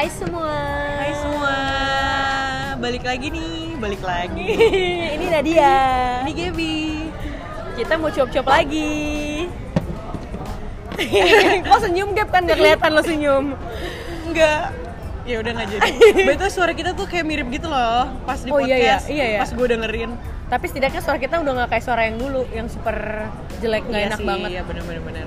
Hai semua. Hai semua, balik lagi nih, balik lagi. Ini Nadia. Ini Gaby. Kita mau cuap-cuap lagi. Kok senyum Gap kan gak kelihatan lo senyum. Enggak. Ya udah nggak jadi. Betul suara kita tuh kayak mirip gitu loh pas di Oh, iya, iya. podcast. Iya, iya. Pas gue dengerin. Tapi setidaknya suara kita udah gak kayak suara yang dulu, yang super jelek nggak Iya enak sih, banget. Iya bener bener bener.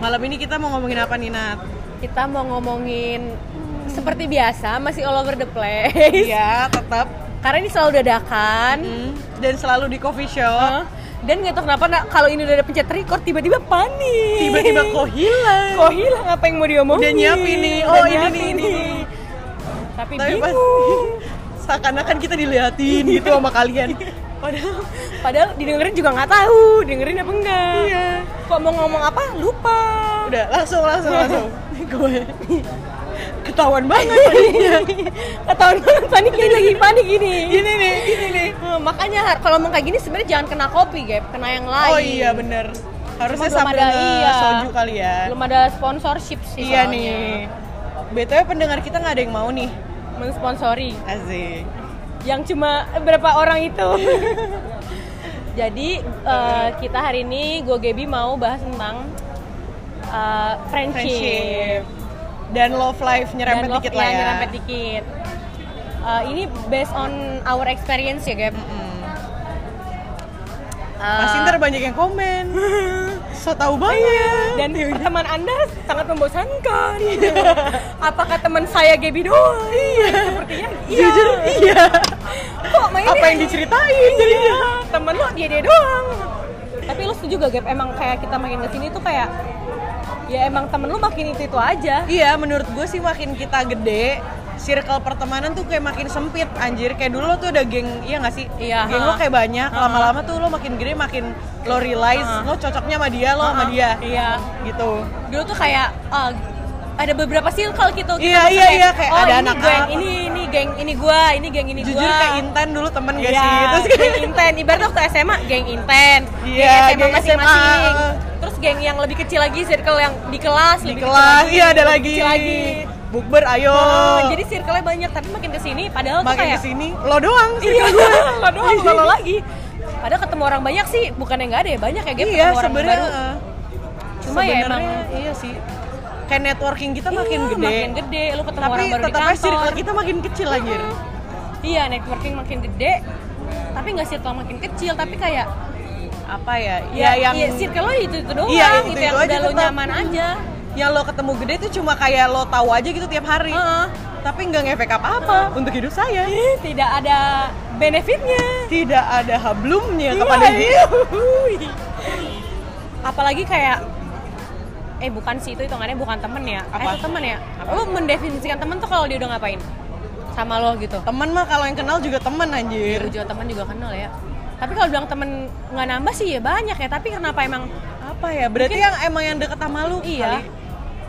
Malam ini kita mau ngomongin apa nih Nat? Kita mau ngomongin seperti biasa masih all over the place. Iya tetap. Karena ini selalu dadakan. Hmm, Dan selalu di coffee shop. Hah? Dan nggak tahu kenapa nah, kalau ini udah ada pencet record tiba-tiba panik. Tiba-tiba kok hilang. Kok hilang apa yang mau diomongin? Udah nyiapin nih. Udah Oh, ini nih, ini. Tapi, Tapi bingung. seakan-akan kita diliatin gitu sama kalian. Padahal Padahal didengerin juga nggak tahu, dengerin apa enggak. Iya. Kok mau ngomong apa? Lupa. udah langsung langsung langsung. Gue ketahuan banget paniknya. Ketahuan banget panik ini lagi panik ini. Gini nih, gini nih. Eh, makanya kalau ngomong kayak gini sebenarnya jangan kena kopi, Gap, kena yang lain. Oh iya bener. Harusnya belum sambil ada, iya. soju kali ya. Belum ada sponsorship sih Iya soalnya. nih. BTW pendengar kita nggak ada yang mau nih. Mensponsori. Asik. yang cuma berapa orang itu. Jadi eh, kita hari ini gue Gaby mau bahas tentang eh, friendship, Friendship. Dan love life nyerempet love dikit lah ya. nyerempet dikit. Eh, ini based on our experience ya Gab. Mm. Eh, Pasti ntar banyak yang komen. So tau banget. dan teman anda sangat membosankan. Apakah teman saya Gaby doang? Iya. Sepertinya iya. Jujur iya. Kok mainnya Apa yang diceritain jadinya? Iya, temen lo dia dia doang tapi lo setuju gak Gap emang kayak kita makin ke sini tuh kayak ya emang temen lo makin itu itu aja Iya, menurut gue sih makin kita gede, circle pertemanan tuh kayak makin sempit anjir. Kayak dulu lo tuh ada geng, iya gak sih? Iya, Geng lo ha. kayak banyak, Ha. lama-lama tuh lo makin gede makin lo realize Ha. lo cocoknya sama dia, lo sama dia. iya Gitu. dulu tuh kayak ah, ada beberapa circle gitu kita Iya, maksudnya iya, iya, kayak oh, ada ini anak geng ini ini geng ini gua ini geng ini Jujur gua kayak Intan dulu temen gak Iya, sih? Terus geng Inten ibarat waktu SMA geng Inten Iya, geng SMA geng masing-masing. Terus geng yang lebih kecil lagi circle yang di kelas di lebih kelas, iya ada lagi. kecil lagi Bukber ayo. Oh, jadi circle-nya banyak tapi makin ke sini padahal tuh makin kayak ke sini lo doang sih. Iya, lo doang bukan lo lagi. Padahal ketemu orang banyak sih, bukan yang nggak ada ya banyak ya, Gap, Iya, ketemu orang sebenarnya. baru. Cuma ya emang iya sih. Kayak networking kita makin Iya, gede. makin gede, lu ketemu Tapi orang baru di tetap aja kantor. circle kita makin kecil anjir. Iya, networking makin gede, tapi nggak circle makin kecil, tapi kayak Apa ya? ya, Ya, yang iya, circle lo itu itu doang, Iya, gitu itu-itu yang aja udah lo tetap. nyaman aja. yang lo ketemu gede itu cuma kayak lo tahu aja gitu tiap hari. Heeh. Tapi nggak ngefek apa-apa untuk hidup saya. Ih, Tidak ada benefitnya. Tidak ada hablumnya Iya, kepada dia. yuhui. Apalagi kayak eh bukan sih itu hitungannya bukan temen ya Apa? eh itu temen ya Apa? lu mendefinisikan temen tuh kalau dia udah ngapain sama lo gitu Temen mah kalau yang kenal juga temen anjir. Lu juga temen juga kenal ya tapi kalau bilang temen nggak nambah sih ya banyak ya tapi kenapa emang Apa ya? Berarti Mungkin- yang emang yang deket sama lu iya kali.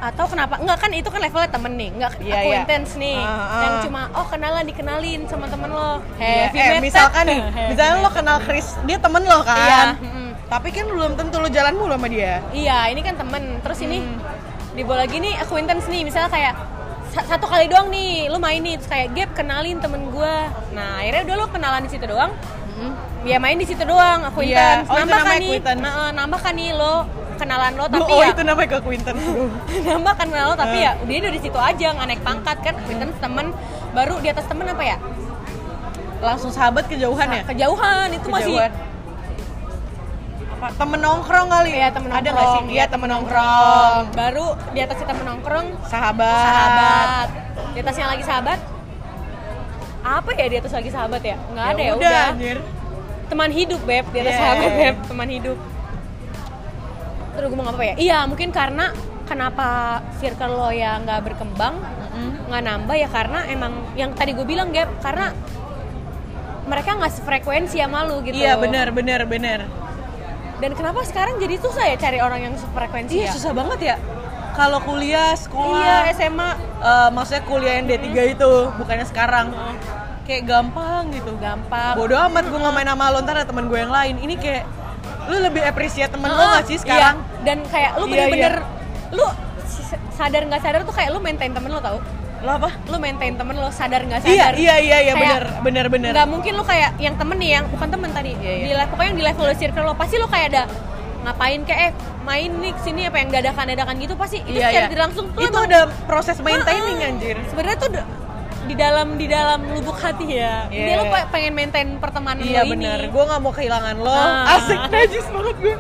atau kenapa enggak kan itu kan levelnya temen nih enggak Iya, iya. acquaintance nih Ah, ah. yang cuma oh kenalan dikenalin sama temen lo Iya, heavy eh, metal. misalkan nih, misalnya lo kenal Chris, dia temen lo kan. iya mm-mm. Tapi kan belum tentu lo jalan mulu sama dia. Iya, ini kan temen. Terus ini Hmm. di bola gini acquaintance nih, misalnya kayak sa- satu kali doang nih, lu main nih, terus kayak Gap kenalin temen gue. Nah akhirnya udah lo kenalan di situ doang. Ya main di situ doang, acquaintance. Iya, oh, itu nambah kan nih, nah, nambah kan nih lo kenalan lo, Tapi oh ya itu namanya ke Quinten. nambah kan lo, tapi ya dia udah di situ aja, nggak naik pangkat kan, acquaintance temen. Baru di atas temen apa ya? Langsung sahabat kejauhan ya? Kejauhan itu masih Kejauhan. Apa, temen nongkrong kali Iya, temen Ada nggak sih? Iya temen nongkrong baru di atasnya temen nongkrong Sahabat sahabat di atasnya lagi sahabat apa ya di atas lagi sahabat ya? Nggak ada ya udah anjir. Teman hidup beb. Di atas Yeah. sahabat beb. Teman hidup. Terus gue mau ngomong apa ya? Iya mungkin karena kenapa circle lo ya nggak berkembang nggak nambah ya karena emang yang tadi gue bilang Gap karena mereka nggak sefrekuensi sama lu gitu. Iya bener bener bener dan kenapa sekarang jadi susah ya cari orang yang sefrekuensi Iya ya? susah banget ya Kalau kuliah, sekolah iya SMA eh, Maksudnya kuliah yang D3 itu Bukannya sekarang Kayak gampang gitu gampang Bodoh amat gue nggak main sama lo Ntar ada temen gue yang lain Ini kayak Lu lebih appreciate temen lo Ah, gak sih sekarang? Iya. Dan kayak lu Iya, bener-bener lu sadar nggak sadar tuh kayak lu maintain temen lo tau. Lo apa? lu maintain temen lo sadar nggak sadar Iya, iya, iya, iya, Kayak bener, bener, bener. nggak mungkin lu kayak yang temen nih yang bukan temen tadi Iya, iya. di level pokoknya yang di level circle lo pasti lu kayak ada ngapain kayak eh main nih sini apa yang dadakan dadakan gitu pasti itu Iya, secara iya. tidak langsung tuh Itu emang- udah proses maintaining Heeh. anjir. sebenarnya tuh di dalam di dalam lubuk hati ya Iya. dia lo pe- pengen maintain pertemanan Iya lo ini bener, gue gak mau kehilangan lo Ah. Asik, najis banget gue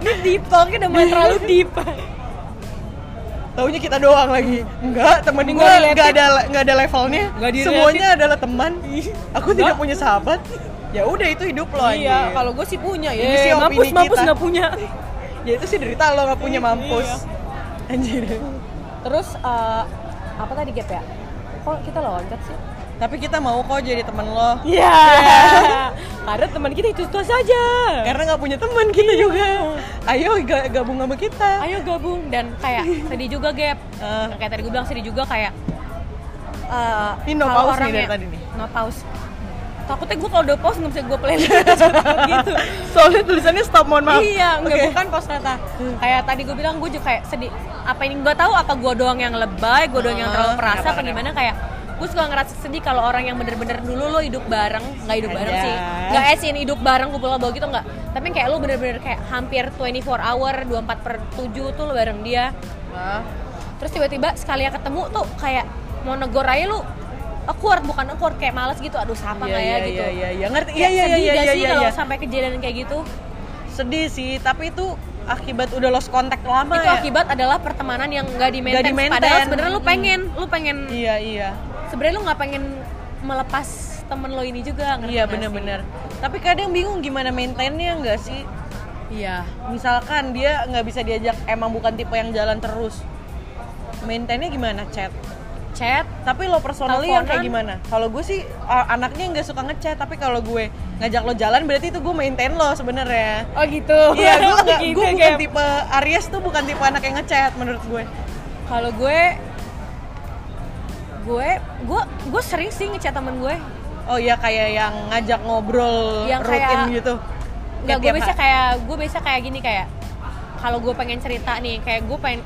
ini deep talknya udah mulai terlalu deep Taunya kita doang lagi Enggak, temen gue Nggak related. gak ada, nggak ada levelnya Nggak Semuanya adalah teman Aku tidak Nggak. punya sahabat Ya udah itu hidup lo iya kalau gue sih punya ya sih mampus mampus nggak punya Ya itu sih derita lo gak punya mampus Iya. Anjir terus eh, apa tadi gap ya kok kita loncat sih Tapi kita mau kok jadi temen lo Iya. Karena teman kita itu itu saja. Karena gak punya teman kita juga Ayo ga- gabung sama kita Ayo gabung dan kayak sedih juga gap. Yang kayak tadi gue bilang sedih juga kayak. eh, Ini no pause nih dari ya- tadi nih. No pause. Takutnya gue kalau udah pause nggak bisa gue play gitu. Soalnya tulisannya stop mohon maaf. Iya, nggak Oke. bukan pause kata. Kayak tadi gue bilang gue juga kayak sedih. Apa ini gue tahu apa gue doang yang lebay, gue doang yang terlalu perasa kenapa, apa gimana kayak gue suka ngerasa sedih kalau orang yang bener-bener dulu lo hidup bareng nggak hidup bareng sih. Nggak esin hidup bareng kumpul bawa gitu nggak. Tapi kayak lo bener-bener kayak hampir 24 hour 24 per 7 tuh lo bareng dia. Terus tiba-tiba sekali ya ketemu tuh kayak mau negor aja lu awkward bukan awkward kayak males gitu aduh sama Iya, nggak ya iya, gitu Iya iya iya ngerti. Iya iya sedih iya gak iya sih iya. kalau iya. sampai kejadian kayak gitu Sedih sih, tapi itu akibat udah lost contact lama itu ya. akibat adalah pertemanan yang nggak di Nggak di-maintain. padahal sebenarnya lu pengen lu pengen Iya iya. sebenarnya lu nggak pengen melepas temen lo ini juga ngerti Iya bener-bener. Tapi kadang bingung gimana maintainnya nggak sih? iya Misalkan dia nggak bisa diajak, emang bukan tipe yang jalan terus. Maintainnya gimana? Chat. Chat Tapi lo personally yang kayak Teleponan. gimana? Kalau gue sih uh, anaknya nggak suka ngechat, tapi kalau gue ngajak lo jalan berarti itu gue maintain lo sebenarnya. oh gitu Iya, gue nggak, Gitu, gue bukan Gap. tipe Aries tuh bukan tipe anak yang ngechat menurut gue. kalau gue gue gue gue sering sih ngechat temen gue Oh iya kayak yang ngajak ngobrol Yang rutin kayak- gitu. Nggak, gue biasa kayak gue biasa kayak gini kayak kalau gue pengen cerita nih kayak gue pengen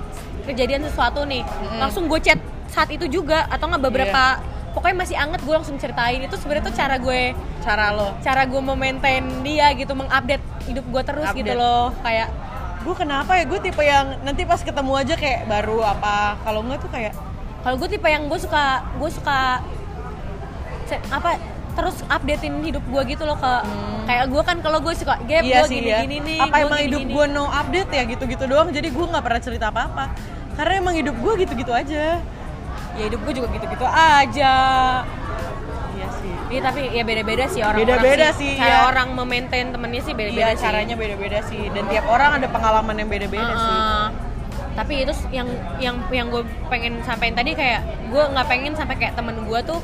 kejadian sesuatu nih langsung gue chat saat itu juga atau nggak beberapa pokoknya masih anget gue langsung ceritain itu sebenarnya tuh cara gue cara lo. cara gue memaintain dia gitu mengupdate hidup gue terus gitu Update. loh kayak Gue kenapa ya? Gue tipe yang nanti pas ketemu aja kayak baru apa. Kalau enggak tuh kayak kalau gue tipe yang gue suka gue suka apa terus updatein hidup gue gitu loh ke kayak gue kan kalau gue suka gap Hmm. iya gue gini ya. gini nih apa gua emang gini, hidup gue no update ya gitu-gitu doang. Jadi gue nggak pernah cerita apa-apa. Karena emang hidup gue gitu-gitu aja. Ya hidup gue juga gitu gitu aja Iya sih. Iya tapi ya beda-beda sih orang Beda-beda sih, Cara ya. orang memaintain temennya sih beda-beda Iya sih. caranya beda-beda sih. Dan tiap orang ada pengalaman yang beda-beda Uh-uh. sih. Tapi itu yang yang yang gue pengen sampaikan tadi kayak gue nggak pengen sampai kayak temen gue tuh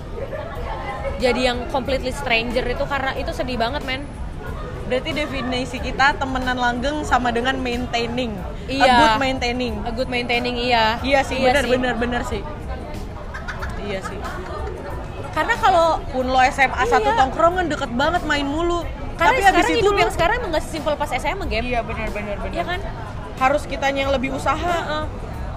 jadi yang completely stranger itu karena itu sedih banget men. Berarti definisi kita temenan langgeng sama dengan maintaining. A Iya. good maintaining. A good maintaining iya. Iya sih, benar sih. benar benar sih. Iya sih. Karena kalau Pun lo SMA satu Iya. tongkrongan deket banget main mulu. karena Tapi sekarang itu yang sekarang emang gak sesimpel pas SMA game. Iya benar benar benar. Iya kan? Harus kitanya yang lebih usaha. Heeh.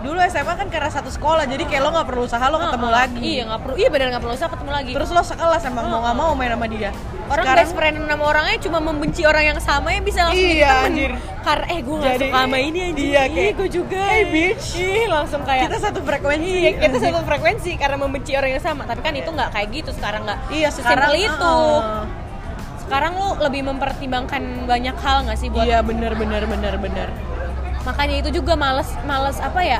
Dulu SMA kan karena satu sekolah, jadi kayak lo nggak perlu usaha lo ketemu Heeh. lagi. Iya nggak perlu. Iya benar nggak perlu usah ketemu lagi. Terus lo sekelas emang mau nggak mau main sama dia. Orang Sekarang- best friend sama orangnya cuma membenci orang yang sama ya bisa langsung jadi Iya, temen. anjir. Karena eh gue gak Jadi- suka sama ini anjir. iya, kayak, gue juga. "Hey, bitch." Ih, langsung kayak kita satu frekuensi. Iya, kita satu frekuensi karena membenci orang yang sama. Tapi kan itu nggak kayak gitu sekarang nggak. Iya sekarang itu. ah. Sekarang lu lebih mempertimbangkan banyak hal nggak sih buat Iya benar benar benar benar. Makanya itu juga males males apa ya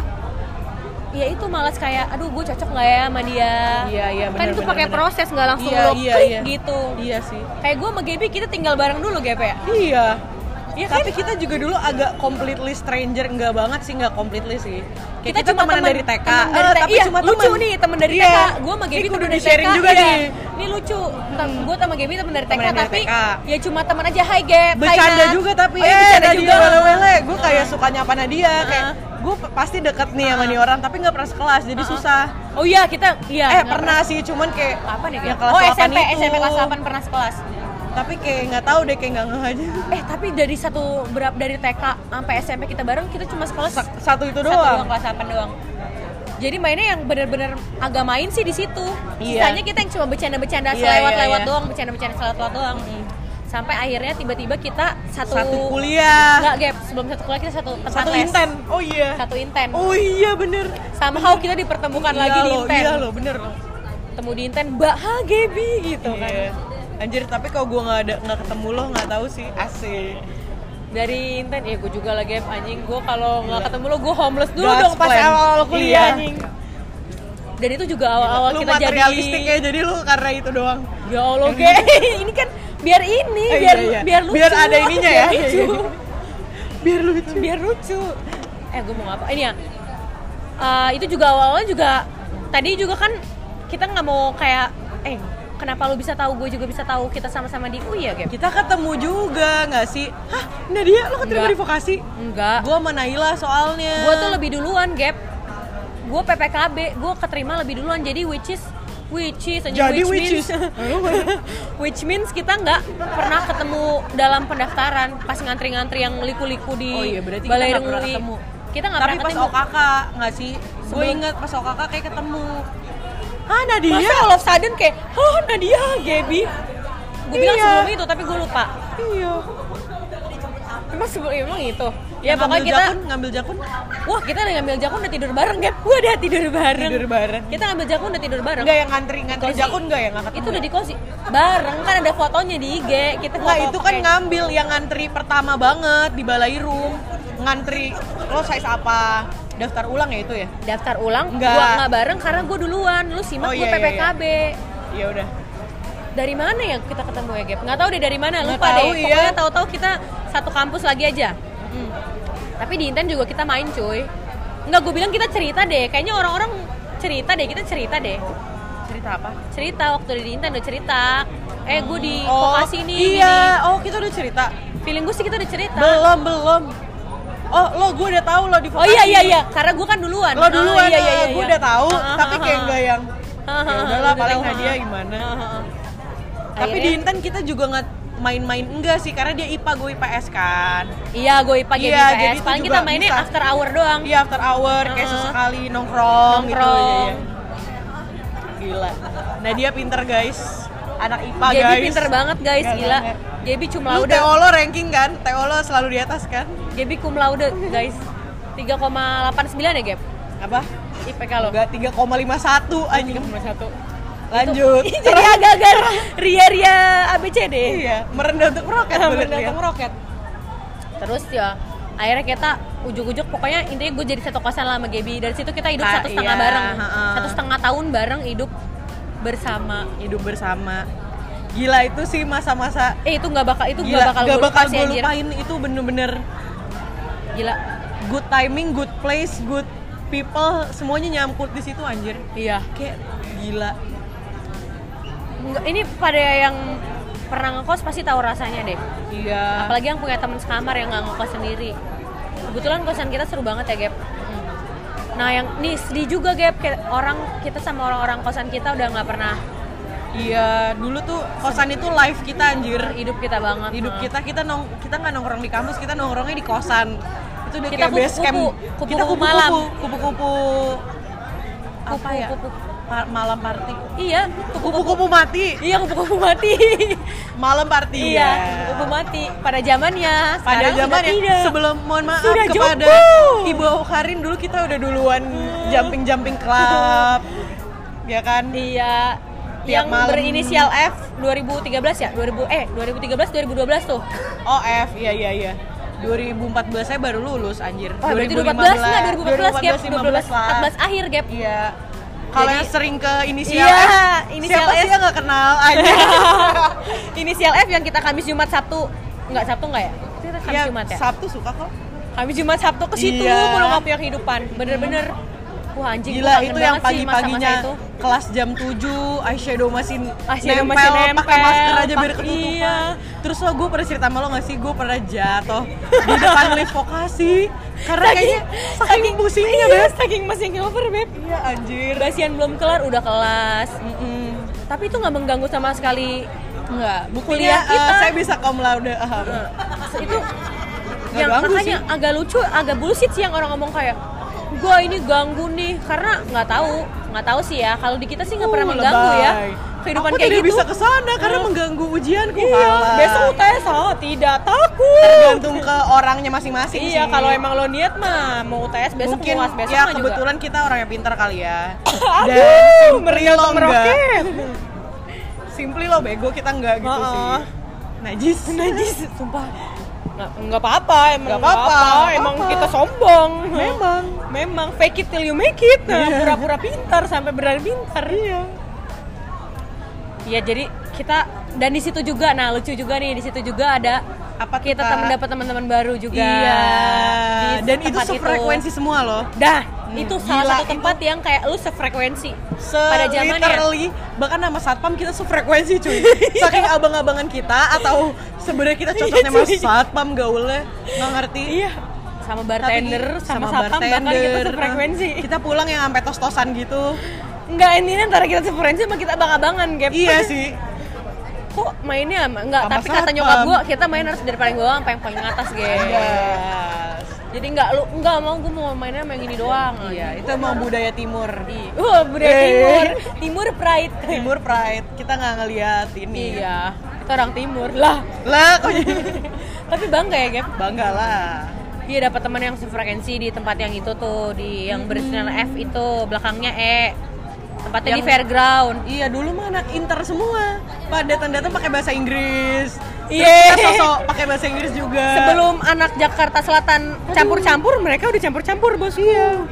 ya itu males kayak aduh gue cocok nggak ya sama dia Iya, iya, kan benar, itu pakai proses nggak langsung Iya, lo iya, klik iya. gitu Iya sih. kayak gue sama Gaby kita tinggal bareng dulu Gap ya Iya. Iya kan? Tapi kita juga dulu agak completely stranger, enggak banget sih, enggak completely sih. Kayak kita, cuma temenan teman dari TK, teman dari TK. tapi iya, cuma lucu teman. nih teman dari Iya. TK gue sama Gaby teman dari di-sharing TK juga iya. nih. ini lucu gue sama Gaby teman dari TK tapi TK. ya cuma teman aja Hai Hai, Bercanda juga tapi oh, iya, eh bercanda juga wele-wele, gue kayak suka nyapa Nadia kayak gue pasti deket nih sama nih orang tapi nggak pernah sekelas jadi susah. oh iya kita iya eh pernah sih cuman kayak apa nih Gap? kelas oh 8 SMP itu. SMP kelas 8 pernah sekelas Tapi kayak nggak tahu deh kayak nggak ngeh aja. eh tapi dari satu berapa dari TK sampai SMP kita bareng kita cuma sekelas Sa- Satu itu satu doang doang. kelas 8 doang Jadi mainnya yang bener-bener agak main sih di situ. Iya. Sisanya kita yang cuma bercanda-bercanda Iya, selewat-lewat iya, iya. doang, bercanda-bercanda selewat-lewat doang. Sampai akhirnya tiba-tiba kita satu, Satu kuliah. Enggak, gap. Sebelum satu kuliah kita satu tempat Satu les. inten. Oh iya. Satu inten. Oh iya bener. Somehow kita dipertemukan Iya lagi di loh, inten. Iya loh, bener loh. Ketemu di inten, Mbak Ha Gebi gitu kan. Iya. Anjir, tapi kalau gue nggak ada nggak ketemu lo nggak tahu sih asik. Dari inten, ya gue juga lagi anjing gue kalau nggak ketemu lo gue homeless dulu God's dong pas plan. awal-awal kuliah Iya. anjing. Dan itu juga awal-awal lu kita jadi materialistik ya jadi lu karena itu doang. Ya Allah, Ge. ini kan biar ini, Eh, biar iya, iya. biar lucu. Biar ada ininya ya. Biar lucu. Biar lucu. biar lucu. Eh, gue mau ngapa? Ini ya. eh, itu juga awal-awalnya juga tadi juga kan kita nggak mau kayak eh kenapa lu bisa tahu gue juga bisa tahu kita sama-sama di UI ya, Gap? Kita ketemu juga nggak sih? Hah, Nadia lo keterima di vokasi? Enggak. Gue sama Naila soalnya. Gue tuh lebih duluan, Gap. Gue PPKB, gue keterima lebih duluan. Jadi which is which is anjing, Jadi which, which means is. which means kita nggak pernah ketemu dalam pendaftaran pas ngantri-ngantri yang liku-liku di Oh iya, berarti kita Balai nggak pernah UI. ketemu. Kita nggak Tapi pernah pas ketemu. OKK nggak sih? Gue inget pas OKK kayak ketemu. Ah Nadia. Masa all of sudden kayak, oh Nadia, Gaby. Gue bilang Iya. sebelum itu, tapi gue lupa. Iya. Emang sebelum emang itu. Yang Ya pokoknya ngambil kita, jakun, ngambil jakun. wah kita udah ngambil jakun udah tidur bareng, Gap. Gue udah tidur bareng. Tidur bareng. Kita ngambil jakun udah tidur bareng. Enggak yang ngantri ngantri Kosi. jakun enggak ya nggak ketemu. Itu udah di kosi. Bareng kan ada fotonya di IG. Kita Enggak, foto itu kan pakai- ngambil yang ngantri pertama banget di balai room. Ngantri lo size apa? Daftar ulang ya itu ya? daftar ulang. Nggak. Gua nggak bareng karena gue duluan. Lu Oh, simak gue iya, iya, PPKB. Ya udah. Dari mana ya kita ketemu ya, Gap? Nggak tahu deh dari mana. Nggak Lupa tahu, deh. iya. Pokoknya tahu-tahu kita satu kampus lagi aja. Hmm. Tapi di Inten juga kita main cuy. Enggak, gue bilang kita cerita deh. Kayaknya orang-orang cerita deh, kita cerita deh. Cerita apa? Cerita waktu di Inten udah cerita. Eh, gue di Oh, vokasi nih. Iya, oh kita udah cerita. Feeling gue sih kita udah cerita. Belum, belum. Oh, lo gue udah tahu lo di Oh iya iya iya, karena gue kan duluan. Lo duluan, Oh, iya, iya, iya, gue iya. udah tahu, Ah, tapi kayak ah. enggak yang ya ah, udahlah udah paling Nadia gimana. Tapi di Intan kita juga nggak main-main enggak sih karena dia IPA gue IPS kan. Iya, gue IPA jadi Iya, IPS. jadi Paling kita mainnya bisa. after hour doang. Iya after hour kayak sesekali nongkrong, gitu. Nongkrong. Iya, iya. Gila. Nadia pinter guys. Anak IPA Jadi guys. pinter banget guys, gila. nggak. Jadi cum Lu laude. TO lo ranking kan? TO lo selalu di atas kan? Jadi cum laude, guys. 3,89 ya, Gap? Apa? IPK lo. Enggak 3,51 anjing. 3,1. Lanjut. Jadi agak-agak ria-ria ABCD. iya, merendah untuk meroket boleh Bener, lihat. roket. Terus ya, akhirnya kita ujuk-ujuk pokoknya intinya gue jadi satu kosan lah sama Gaby dari situ kita hidup Ah, satu setengah iya, bareng ha-ha. satu setengah tahun bareng hidup bersama Hidup bersama. Gila itu sih masa-masa eh itu nggak bakal itu Gila, nggak bakal gak gue bakal gue anjir lupain itu bener-bener gila good timing, good place, good people, semuanya nyangkut di situ anjir. iya Kayak gila. Nggak- ini pada yang pernah ngekos pasti tahu rasanya deh Iya. apalagi yang punya teman sekamar yang nggak ngekos sendiri kebetulan kosan kita seru banget ya Gap nah yang nih sedih juga Gap orang kita sama orang-orang kosan kita udah nggak pernah Iya, dulu tuh kosan itu live kita anjir. hidup kita banget Hidup Nah. kita kita nong kita nggak nongkrong di kampus, kita nongkrongnya di kosan. Itu udah Kita kayak base camp. kupu-kupu, kita kupu-kupu kupu-kupu, malam. kupu-kupu apa ya? Kupu-kupu. Pa- malam party. iya kupu-kupu Kupu-kupu mati. iya kupu-kupu mati Malam party. iya ya. kupu mati pada zamannya pada zamannya sebelum mohon maaf Sudah kepada. Ibu Karin dulu kita udah duluan jumping jumping club ya kan Iya. Tiap yang malam. berinisial F 2013 ya? 2000 eh 2013 2012 tuh. oh F iya iya iya 2014 saya baru lulus anjir Oh, berarti 2014 enggak 2014 gap 2014 lah 14 akhir gap. iya kalau yang sering ke inisial Iya, F inisial siapa sih S. yang nggak kenal aja inisial F yang kita Kamis Jumat Sabtu. Enggak Sabtu enggak ya? Kita Kamis ya Jumat ya? Sabtu suka kok Kamis Jumat Sabtu ke situ Iya. nggak punya kehidupan. Bener-bener Wah anjing Gila itu yang pagi-paginya kelas jam 7 eyeshadow masih Eyeshadow nempel, masih pakai nempel, masker aja biar pak- ketutupan. iya. Terus lo gue pernah cerita sama lo gak sih gue pernah jatuh di depan lift vokasi karena kayaknya saking pusingnya iya, beb. saking masih over beb. Iya anjir. Basian belum kelar udah kelas. Mm-mm. Tapi itu nggak mengganggu sama sekali Enggak, Kuliah eh, kita. saya bisa kaum laude. aham. itu yang makanya agak lucu agak bullshit sih yang orang ngomong kayak gua ini ganggu nih karena nggak tahu nggak tahu sih ya kalau di kita sih nggak pernah Uh, mengganggu ya kehidupan Aku kayak tidak gitu bisa ke sana karena mengganggu ujianku. iya besok UTS oh tidak takut tergantung ke orangnya masing-masing iya kalau emang lo niat mah mau UTS besok mungkin UAS besok ya mah juga kebetulan kita orang yang pintar kali ya. Aduh, meriang lo enggak. meroket. Simply lo bego kita enggak gitu Heeh. sih. Najis. najis sumpah nggak apa-apa emang Nggak apa-apa, emang apa-apa. kita sombong Memang. memang fake it till you make it Nah, Iya. pura-pura pintar sampai benar pintar iya Iya jadi kita dan di situ juga nah lucu juga nih di situ juga ada Apa kita kita- temen dapat teman-teman baru juga Iya. di Dan itu sefrekuensi semua loh. dah Hmm, itu salah gila, satu tempat yang kayak lu sefrekuensi Se pada zamannya. literally bahkan nama satpam kita sefrekuensi cuy. Saking abang-abangan kita atau sebenarnya kita cocoknya Iya, sama satpam gaulnya. Nggak ngerti. Iya. Sama bartender Tapi sama, satpam bahkan kita sefrekuensi. Kita pulang yang sampai tos-tosan gitu. Enggak ini antara kita sefrekuensi sama kita abang-abangan Gap. Iya sih. Kok mainnya sama? Enggak Sama tapi kata nyokap gua kita main harus dari paling bawah sampai yang paling atas guys Yes. Jadi enggak lu enggak mau gua mau mainnya yang ini doang. Iya itu emang budaya timur. Iya. Wah, budaya Eh. timur. Timur pride. Timur pride. Kita nggak ngeliat ini. Iya kita orang timur. Lah. Lah kok jadi? Tapi bangga ya Gap? Bangga lah. Dia dapat teman yang sefrekuensi di tempat yang itu tuh di yang berisinan F itu belakangnya E. Tempatnya di Yang- fairground. Iya dulu mah anak inter semua. Pada datang-datang pakai bahasa Inggris. Iya. kita sosok pakai bahasa Inggris juga. sebelum anak Jakarta Selatan campur-campur mereka udah campur-campur bos iya.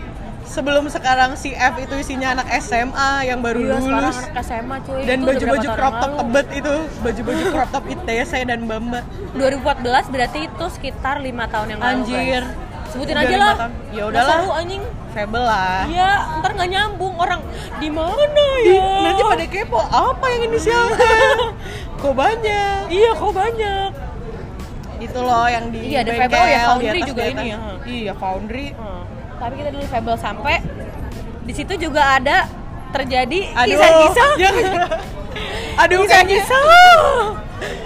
Sebelum sekarang si F itu isinya anak SMA yang baru Iya, lulus anak SMA cuy dan baju-baju crop top tebet itu, baju-baju crop top ITC dan Bamba. 2014 berarti itu sekitar lima tahun yang lalu Anjir. guys. Sebutin Udah aja lah. Ya udahlah. seru, anjing Fable lah. iya ntar nggak nyambung orang di mana ya Nanti pada kepo apa yang inisialnya? Kok banyak? iya kok banyak Itu loh yang di Iya, ada Fable, ya, Foundry atas, juga ini ya. Iya, Foundry. Hmm. tapi kita dulu Fable sampai di situ juga ada terjadi Aduh. kisah-kisah. Aduh, kisah-kisah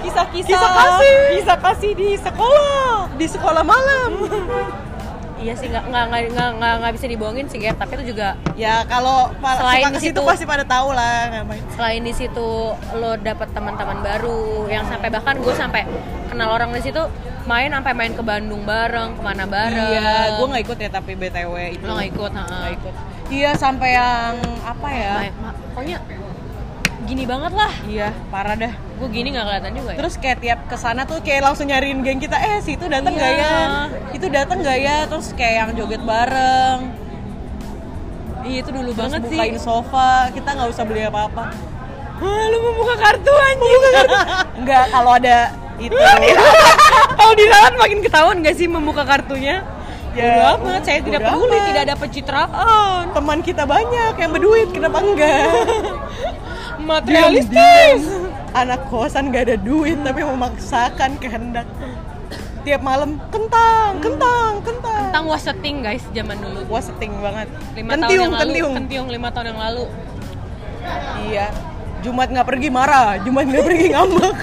kisah-kisah Kisah kasih. kisah kasih di sekolah di sekolah malam. Iya sih nggak nggak nggak nggak nggak nggak bisa dibohongin sih Gap tapi itu juga Ya kalau Selain di situ pasti pada tahu lah ngapain. selain di situ lo dapet teman-teman baru yang sampai bahkan gue sampai kenal orang di situ main sampai main ke Bandung bareng ke mana bareng Iya, gue nggak ikut ya tapi btw itu. lo nggak ikut Nggak ikut. Iya sampai yang apa ya? Main- ma- pokoknya gini banget lah Iya parah dah. gue gini nggak kelihatan juga ya Terus kayak tiap ke sana tuh kayak langsung nyariin geng kita, eh si itu datang nggak Iya. ya? Itu datang nggak ya? Terus kayak yang joget bareng. iya itu dulu Terus banget sih bukain sofa, kita nggak usah beli apa-apa. Hah, lu mau buka kartu anjing Enggak, kalau ada itu. kalau di jalan makin ketahuan gak sih membuka kartunya Ya, Bodo amat, saya tidak peduli, tidak ada pencitraan Teman kita banyak yang berduit, kenapa enggak? Materialistis. Anak kosan gak ada duit tapi memaksakan kehendak. Tiap malam kentang, kentang, kentang. Tentang was setting guys zaman dulu Wah seting banget. lima tahun Kentiung, yang lalu kentiung. kentiung lima tahun yang lalu Iya. Jumat nggak pergi marah, Jumat nggak pergi ngambek.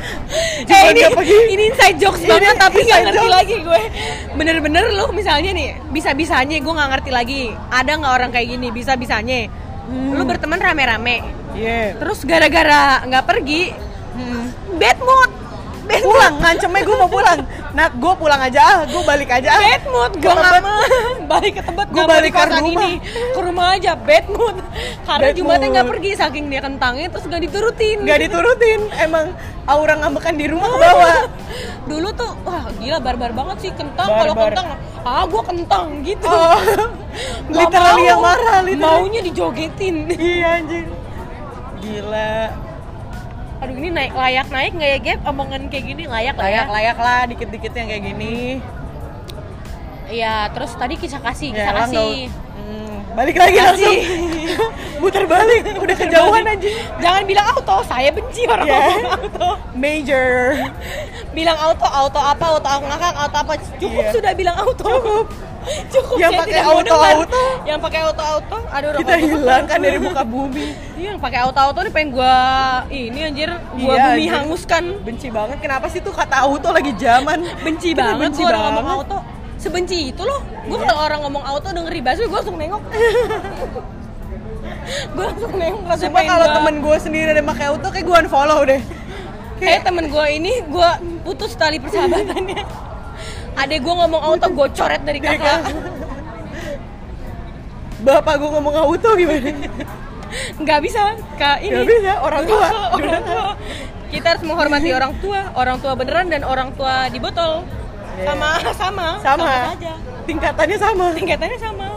eh ini, pergi. ini inside jokes Ini banget tapi nggak ngerti jokes. lagi gue bener-bener lu misalnya nih bisa-bisanya gue nggak ngerti lagi ada nggak orang kayak gini bisa-bisanya Hmm. lu berteman rame-rame Iya. terus gara-gara nggak pergi Hmm. bad mood bad mood Pulang, ngancemnya gue mau pulang. Nat, gue pulang aja, ah, gue balik aja. ah. bad mood gue nggak balik ke tempat mau balik ke rumah. ini ke rumah aja bad mood karena Bad jumatnya nggak pergi saking dia kentangnya terus nggak diturutin Gak diturutin, emang aura ngambekan di rumah ke bawah. dulu tuh wah gila barbar banget sih kentang kalau kentang ah gua kentang gitu Oh, literally yang marah, literally. maunya dijogetin Iya anjing. Gila. aduh ini naik layak naik nggak ya Gap omongan kayak gini layak lah ya Layak-layak lah dikit-dikit yang kayak gini. iya terus tadi kisah kasih kisah Ya, kasih Hmm, balik lagi Kasih. langsung. Muter balik, udah kejauhan anjing. jangan bilang auto saya benci orang Ya. ngomong auto Major. bilang auto auto apa auto aku ngakak auto apa cukup Iya. sudah bilang auto cukup cukup Yang saya pakai auto- auto. yang pakai auto auto aduh Kita gua. hilangkan dari muka bumi. iya yang pakai auto auto nih pengen gua ini anjir gua Iya, bumi anjir. hanguskan Benci banget. Kenapa sih tuh kata auto lagi zaman? benci banget benci gua orang ngomong banget. auto sebenci itu loh gue Iya. kalau orang ngomong auto denger di busway gue langsung nengok gue langsung nengok Sumpah pengen kalau gua- temen gue sendiri ada pakai auto kayak gue unfollow deh. kayak temen gue ini gue putus tali persahabatannya adek gue ngomong auto gue coret dari Dari kakak. Bapak gue ngomong auto gimana? nggak bisa kak. Ini Nggak bisa, orang tua. orang tua. Kita harus menghormati orang tua. Orang tua beneran dan orang tua di botol. Iya. sama sama. Sama. saja Tingkatannya sama. tingkatannya sama.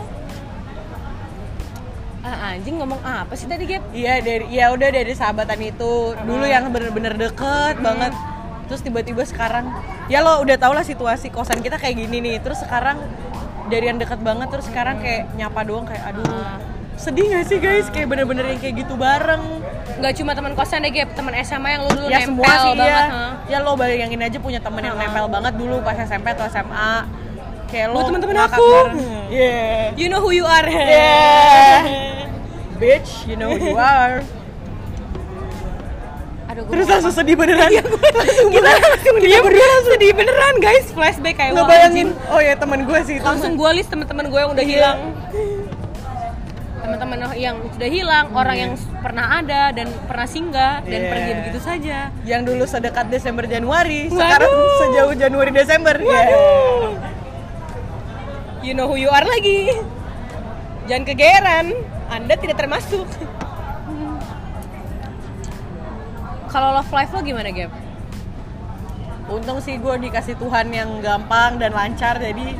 Ah, anjing ngomong apa sih tadi Gap? Iya dari ya udah dari sahabatan itu. Dulu yang bener-bener deket banget terus tiba-tiba sekarang ya lo udah tau lah situasi kosan kita kayak gini nih terus sekarang dari yang deket banget terus sekarang kayak nyapa doang kayak aduh sedih gak sih guys kayak bener-bener yang kayak gitu bareng nggak cuma teman kosan deh Gap, teman SMA yang lu dulu ya nempel semua sih banget ya ha? ya lo bayangin aja punya temen yang Ha-ha. nempel banget dulu pas SMP atau SMA kayak lo ngakak aku. yeah You know who you are. Yeah. bitch you know who you are Aduh, terus langsung sedih beneran. Langsung kita langsung dia berdua langsung. Sedih beneran guys. Flashback kayak ngebayangin anjing. oh ya temen gue sih langsung gue list teman-teman gue yang udah hilang. Teman-teman yang sudah hilang orang yang pernah ada dan pernah singgah dan Iya. pergi begitu saja. Yang dulu sedekat Desember Januari Waduh. sekarang sejauh Januari Desember. Ya you know who you are lagi. Jangan kegeeran. Anda tidak termasuk kalau love life lo gimana Gap? untung sih gue dikasih Tuhan yang gampang dan lancar jadi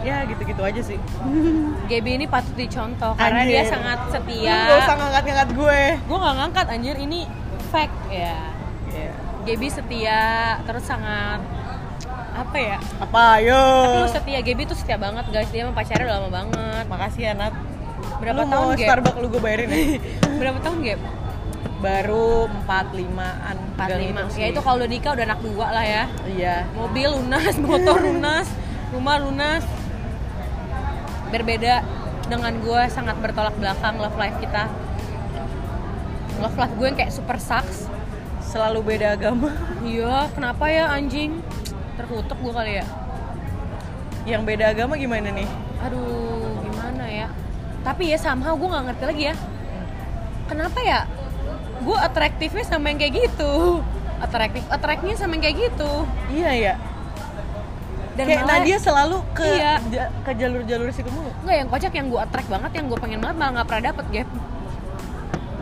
ya gitu-gitu aja sih Gaby ini patut dicontoh karena Anjir. dia sangat setia gak usah ngangkat-ngangkat gue gue gak ngangkat anjir ini fact ya Iya. Gaby setia terus sangat apa ya apa ayo tapi lu setia Gaby tuh setia banget guys dia sama pacarnya udah lama banget makasih ya Nat berapa Lu tahun mau Gap? Starbucks lu gue bayarin ya? berapa tahun Gap? Baru 45an 45 ya itu kalau udah nikah udah anak dua lah ya. Iya. Mobil lunas motor lunas rumah lunas. Berbeda dengan gue sangat bertolak belakang love life kita. Love life gue yang kayak super sucks. Selalu beda agama. Iya kenapa ya anjing? Terkutuk gue kali ya. Yang beda agama gimana nih? Aduh gimana ya? Tapi ya somehow gue nggak ngerti lagi ya. Kenapa ya gue atraktifnya sama yang kayak gitu. Atraktif atraknya sama yang kayak gitu. Iya ya dan kayak malah- Nadia selalu ke Iya. ja- ke jalur-jalur situ mulu Enggak yang kocak yang gue attract banget yang gue pengen banget malah nggak pernah dapet gap.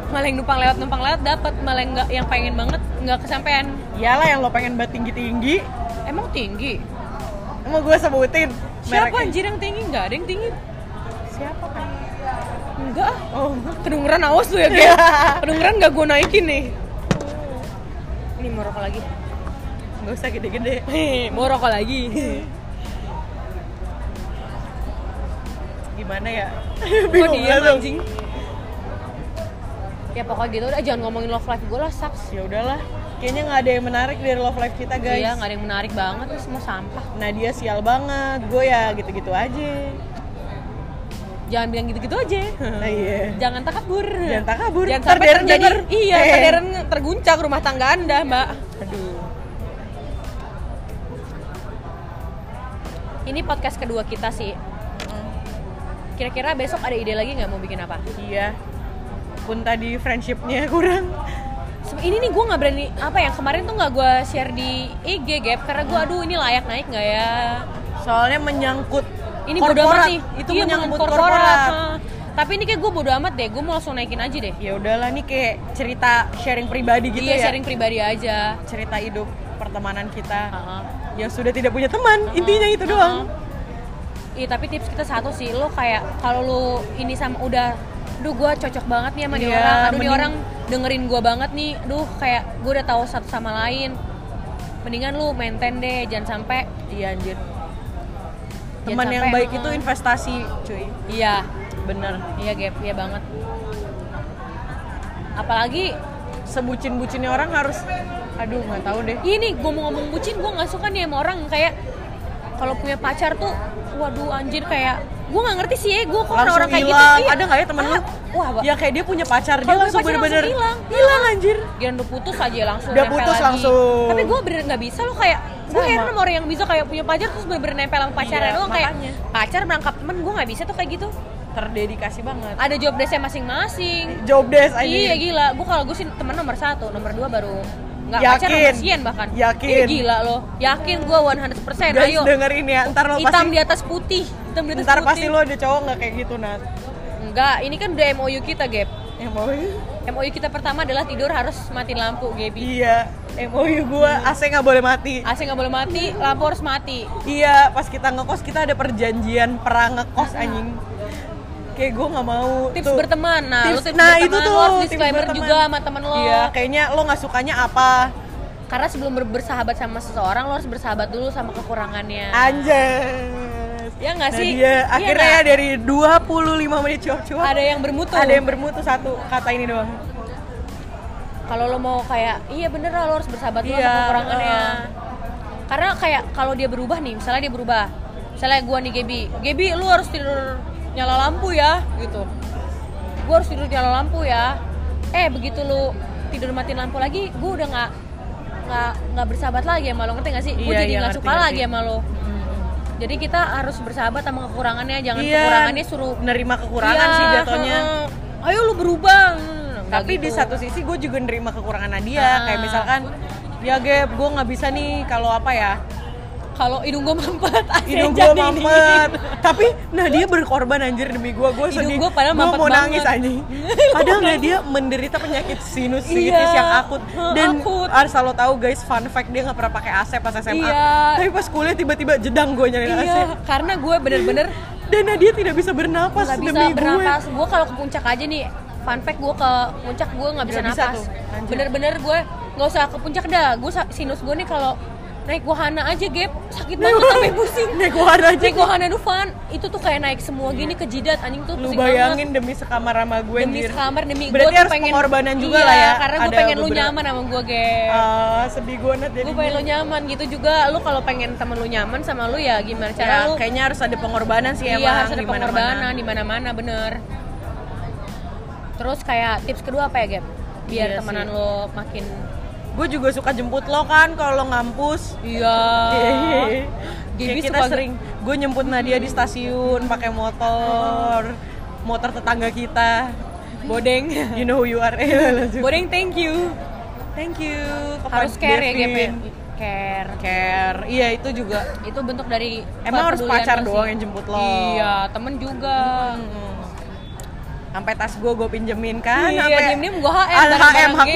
Malah yang numpang lewat numpang lewat dapet. Malah yang nggak yang pengen banget nggak kesampaian. Iyalah yang lo pengen banget tinggi-tinggi. Emang tinggi? Mau gue sebutin siapa mereknya. anjir yang tinggi? Nggak ada yang tinggi. Siapa kan enggak. Oh kedengeran awas lu ya gap kedengeran nggak gue naikin nih. Ini mau rokok lagi. Nggak usah gede-gede. Mau rokok lagi. Gimana ya? Diem langsung. anjing? Ya pokoknya gitu udah jangan ngomongin love life gue lah sucks ya udahlah. Kayaknya nggak ada yang menarik dari love life kita guys. Iya nggak ada yang menarik banget tuh semua sampah. Nadia sial banget gue ya gitu-gitu aja jangan bilang gitu-gitu aja. Nah, iya. Jangan takabur. Jangan takabur. jangan sampai Darren terjadi denger. iya Eh. terguncang rumah tangga anda mbak. Aduh. Ini podcast kedua kita sih. Kira-kira besok ada ide lagi nggak mau bikin apa? Iya. Pun tadi friendshipnya kurang. Ini nih gue nggak berani apa yang kemarin tuh nggak gue share di IG gap karena gue aduh ini layak naik nggak ya? Soalnya menyangkut ini bodo amat nih. Itu Iya, menyangkut korporat. korporat, tapi ini kayak gue bodo amat deh gue mau langsung naikin aja deh. Ya udahlah nih kayak cerita sharing pribadi gitu iya ya. sharing pribadi aja. Cerita hidup pertemanan kita. Ha-ha. yang sudah tidak punya teman intinya itu doang. Iya tapi tips kita satu sih lo kayak kalau lo ini sama udah, duh gue cocok banget nih sama nih Iya, orang, aduh mending- orang dengerin gue banget nih, duh kayak gue udah tahu satu sama lain, mendingan lu maintain deh, jangan sampai iya anjir teman yang baik uh, itu investasi cuy iya, bener iya gap, iya banget. Apalagi sebucin-bucinnya orang harus aduh nggak tahu deh ini gue mau ngomong bucin, gue nggak suka nih sama orang kayak kalau punya pacar tuh, waduh anjir kayak gue nggak ngerti sih ya, gue kok orang-orang kayak gitu. iya. ada nggak ya temen lu Ah, Wah, Ba- ya kayak dia punya pacar dia Kalau punya langsung pacar bener-bener hilang. hilang anjir Giliran udah putus aja langsung Udah putus lagi. langsung. Tapi gue bener nggak bisa lo kayak gue heran sama orang yang bisa kayak punya pacar terus bener-bener nempel sama pacarnya Iya, doang kayak pacar merangkap temen gue nggak bisa tuh kayak gitu. Terdedikasi banget. ada job desknya masing-masing. Job desk aja. iya gila. Gue kalau gue sih temen nomor satu nomor dua baru nggak Yakin. pacar nomor sekian bahkan. Yakin. Ih, gila loh. Yakin gue 100% Guys ayo. dengerin ya, ntar lo hitam pasti di atas putih. Hitam di atas ntar putih. pasti lo ada cowok nggak kayak gitu Nat. enggak ini kan udah MOU kita Gap. Mau MOU kita pertama adalah tidur harus matiin lampu Gaby Iya, MOU gua AC nggak boleh mati. AC nggak boleh mati lampu harus mati Iya, pas kita ngekos kita ada perjanjian perang ngekos anjing. Kayak gue nggak mau tips tuh. berteman nah lu Tips- tips nah, berteman itu lo tuh, harus tips disclaimer juga sama temen lo Iya, kayaknya lo nggak sukanya apa? karena sebelum ber- bersahabat sama seseorang lo harus bersahabat dulu sama kekurangannya Anjas. Ya nggak Nah, sih? dia Iya akhirnya ya dari 25 menit cuap-cuap ada yang bermutu ada yang bermutu satu kata ini doang. kalau lo mau kayak iya bener lah lo harus bersahabat Iya, sama kekurangannya uh. karena kayak kalau dia berubah nih misalnya dia berubah misalnya gua nih Gebi Gebi lu harus tidur nyala lampu ya gitu gua harus tidur nyala lampu ya eh begitu lu tidur matiin lampu lagi gua udah nggak nggak nggak bersahabat lagi sama lo ngerti gak sih? Gue Iya, jadi iya, nggak ngerti, suka ngerti. lagi sama lo. Jadi kita harus bersahabat sama kekurangannya, jangan Iya, kekurangannya suruh nerima kekurangan Iya, sih jatuhnya. heeh. Ayo lu berubah. Tapi di gitu. satu sisi gue juga nerima kekurangan Nadia. Ah. Kayak misalkan, ya Gap, gue nggak bisa nih kalau apa ya, kalau hidung gue mampet, AC hidung gue mampet. Tapi Nadia berkorban anjir demi gue, gue Hidung sedih. gua padahal Gua mampet mau banget. nangis anjing. Padahal Nadia menderita penyakit sinusitis Iya, yang akut. Dan akut. asal lo tahu guys, fun fact dia nggak pernah pakai AC pas SMA. Iya. Tapi pas kuliah tiba-tiba jedang gue nyari AC. Iya, karena gue bener-bener Dan Nadia tidak bisa bernapas nggak bisa demi bernapas. Gue kalau ke puncak aja nih, fun fact gue ke puncak gue nggak bisa bisa napas. Bener-bener gue nggak usah ke puncak dah. Gue sinus gue nih kalau naik wahana aja gap sakit banget sampai pusing. Naik wahana aja. Naik wahana tuh fun. Itu tuh kayak naik semua gini ke jidat anjing tuh Lu bayangin banget. demi sekamar sama gue demi sekamar demi gue Berarti tuh harus pengen pengorbanan juga iya, lah ya. karena gue pengen lu nyaman sama gue gap Ah, sedih gue Nat gue pengen lu nyaman gitu juga lu kalau pengen temen lu nyaman sama lu ya gimana cara Ya, lu kayaknya harus ada pengorbanan sih iya emang harus ada di mana-mana. pengorbanan di mana mana bener terus kayak tips kedua apa ya Gap? biar Iya temenan sih. lo makin Gue juga suka jemput lo kan kalau lo ngampus. iya. Gaby kita suka sering gue nyemput Nadia di stasiun pakai motor. Motor tetangga kita. Bodeng. You know who you are. Eh langsung. bodeng thank you. Thank you. Harus care ya Gap ya? Devin. care. Care. Iya itu juga. Itu bentuk dari emang harus pacar sih. doang yang jemput lo? Iya temen juga. Hmm. Sampai tas gue gue pinjemin kan iya, sampai diem-diem gua HM bareng-bareng HM hak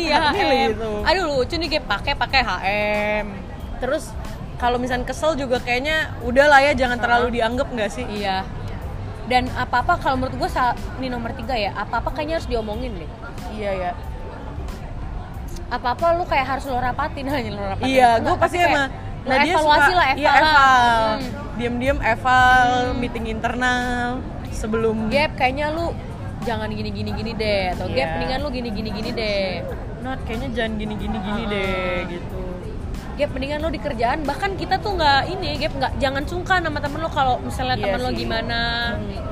Iya, HM. gitu Aduh lucu nih Gap, pakai pakai HM. terus kalau misalnya kesel juga kayaknya udah lah ya jangan terlalu dianggap nggak sih Iya. Dan apa-apa kalau menurut gue ini nomor tiga ya, apa-apa kayaknya harus diomongin deh. iya ya Apa-apa lu kayak harus lo rapatin hanya lo rapatin. iya gue pasti kayak emang lo evaluasi lah, iya eval. eval Hmm. diam-diam eval meeting internal sebelum Gap, kayaknya lu jangan gini-gini gini deh atau Gap Iya. mendingan lu gini-gini gini deh. not kayaknya jangan gini-gini gini Uh-uh. deh gitu Gap mendingan lo di kerjaan bahkan kita tuh nggak ini Gap nggak jangan sungkan sama temen lo kalau misalnya Iya temen lo sih. gimana Hmm.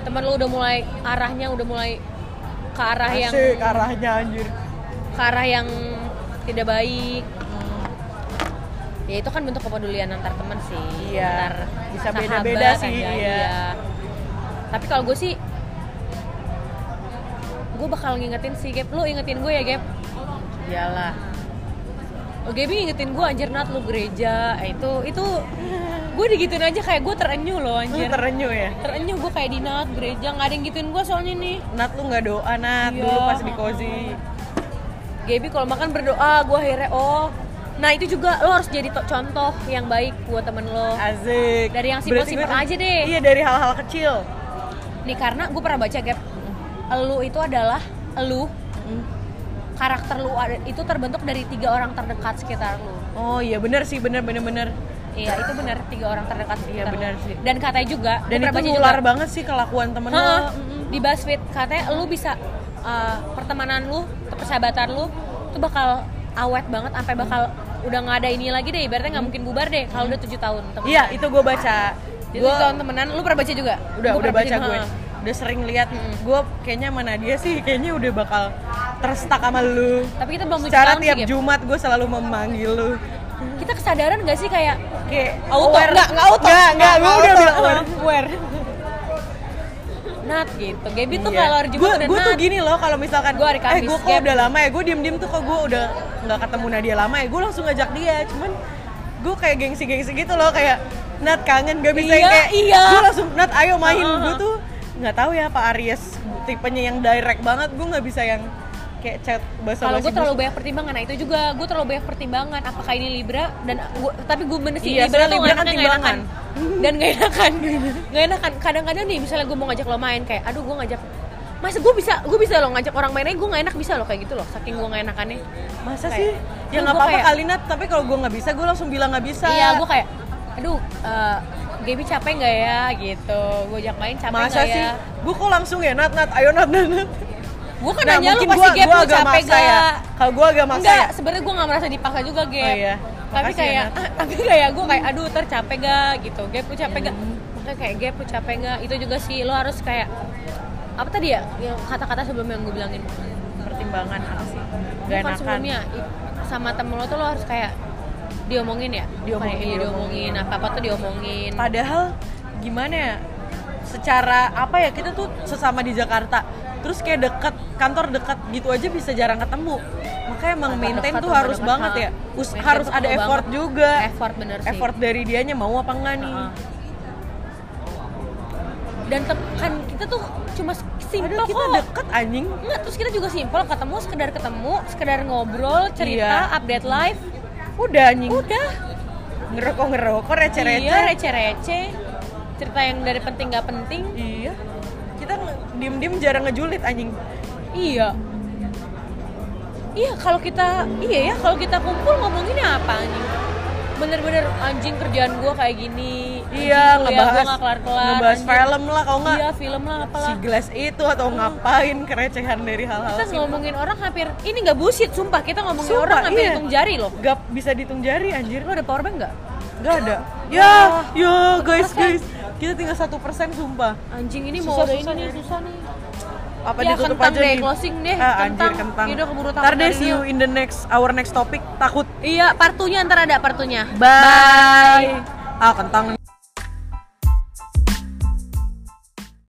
temen lo udah mulai arahnya udah mulai ke arah yang Asik arahnya anjir ke arah yang tidak baik ya itu kan bentuk kepedulian antar teman sih Iya. antar Bisa beda-beda sih, aja, iya. Tapi kalau gue sih gue bakal ngingetin sih Gap. Lu ingetin gue ya Gap? Iyalah. Oh, Gaby ngingetin gue anjir Nat lu gereja. Eh, itu itu gue digituin aja kayak gue terenyuh loh lu anjir. terenyuh ya? Terenyuh gue kayak di Nat gereja. Nggak ada yang gituin gue soalnya nih. Nat lu nggak doa Nat. Iya. dulu pas di kozi Gaby kalau makan berdoa gue akhirnya oh. Nah itu juga lo harus jadi to- contoh yang baik buat temen lo. Asik. Dari yang simpel-simpel aja deh. Iya dari hal-hal kecil nih karena gue pernah baca Gap lu itu adalah lu karakter lu itu terbentuk dari tiga orang terdekat sekitar lu. Oh iya bener sih bener bener bener. Iya itu benar tiga orang terdekat sekitar Iya, lu. benar sih. dan katanya juga Dan itu baca nular juga, banget sih kelakuan temen Ha, lo di BuzzFeed. Katanya lu bisa uh, pertemanan lu persahabatan lu tuh bakal awet banget sampai bakal udah nggak ada ini lagi deh. Ibaratnya nggak mungkin bubar deh kalau udah tujuh tahun. Iya itu gue baca Jadi Gue tujuh tahun temenan lu pernah baca juga udah Gua udah pernah baca gue juga, ha. Udah sering lihat Mm-mm. Gue kayaknya mana dia sih Kayaknya udah bakal terstak sama lu tapi kita belum Secara tiap sih. Jumat gue selalu memanggil lu kita kesadaran gak sih kayak kayak auto aware. nggak nggak auto nggak nggak gue nggak udah auto. bilang aware aware Nat gitu Gaby tuh Iya. kalau Jumat Gua- udah gua tuh gini loh kalau misalkan Gua hari eh Kamis, gue kok udah lama ya gue diem diem tuh kok gue udah nggak ketemu Nadia lama ya gue langsung ngajak dia cuman gue kayak gengsi gengsi gitu loh kayak Nat kangen gak bisa Iya, yang kayak iya. gue langsung Nat ayo main. Uh-uh. gue tuh nggak tahu ya Pak Aries tipenya yang direct banget. Gue nggak bisa yang kayak chat bahasa kalau gue terlalu banyak pertimbangan. Nah itu juga gue terlalu banyak pertimbangan. Apakah ini Libra? Dan gua, tapi gue bener sih Iya, Libra tuh Libra nggak kan enakan. dan gak enakan. Gak enakan. Kadang-kadang nih misalnya gue mau ngajak lo main kayak aduh gue ngajak masa gue bisa gue bisa lo ngajak orang main aja gue gak enak bisa lo kayak gitu loh saking gue gak enakannya. Masa Kayak, sih? Ya nggak apa-apa kali Nat. Tapi kalau gue nggak bisa gue langsung bilang nggak bisa. Iya gue kayak aduh uh, Gaby capek nggak ya gitu gue ajak main capek masa nggak sih ya gue kok langsung ya Nat Nat ayo Nat Nat, Nat. gue kan Nah, nanya lu pasti gua- Gap gua lu agak capek maksa ya. gak Kalau gue agak maksa enggak ya. sebenarnya gue gak merasa dipaksa juga Gap Oh iya. tapi ya, kayak Nat. ah, tapi kayak gue kayak aduh ntar capek gak gitu Gap lu capek gak makanya kayak Gap lu capek gak itu juga sih lo harus kayak apa tadi ya kata-kata sebelum yang gue bilangin pertimbangan apa sih? Gak enakan. sebelumnya sama temen lo tuh lo harus kayak diomongin ya Diomongin, diomongin. apa apa tuh diomongin Padahal gimana ya? Secara apa ya kita tuh sesama di Jakarta. Terus kayak deket kantor dekat gitu aja bisa jarang ketemu. Makanya emang Kantor maintain dekat, tuh harus dekat, banget ya. Us- harus tuh ada effort banget. juga. effort bener sih Effort dari dianya mau apa enggak nih? Heeh. dan tem- kan kita tuh cuma simpel Padahal kita kok deket anjing. Enggak, terus kita juga simpel ketemu, sekedar ketemu, sekedar ngobrol, cerita, Iya. update live. Udah anjing. Udah. Ngerokok ngerokok receh-receh. Iya, receh-receh. Cerita yang dari penting gak penting. Iya. Kita nge- diem-diem jarang ngejulit anjing. Iya. Iya, kalau kita iya ya, kalau kita kumpul ngomonginnya apa anjing? Bener-bener anjing kerjaan gua kayak gini. Iya, kuliah ngebahas ngebahas film lah kalau nggak Iya, film lah si apalah. gelas itu atau ngapain kerecehan dari hal-hal Kita simpel. ngomongin orang hampir ini nggak bullshit, sumpah. Kita ngomongin Sumpah, orang hampir iya. hitung jari loh. Gak bisa dihitung jari anjir Lo ada powerbank nggak? Gak ada Ya, ya guys guys Kita tinggal satu persen sumpah Anjing ini Susah, mau susah ini nih, susah nih. Apa Ya, ditutup aja deh, nih? closing deh, ah, kentang. Anjir kentang Yaudah, keburu Ntar deh see you in the next Our next topic Takut Iya, partunya ntar ada partunya. Bye Ah kentang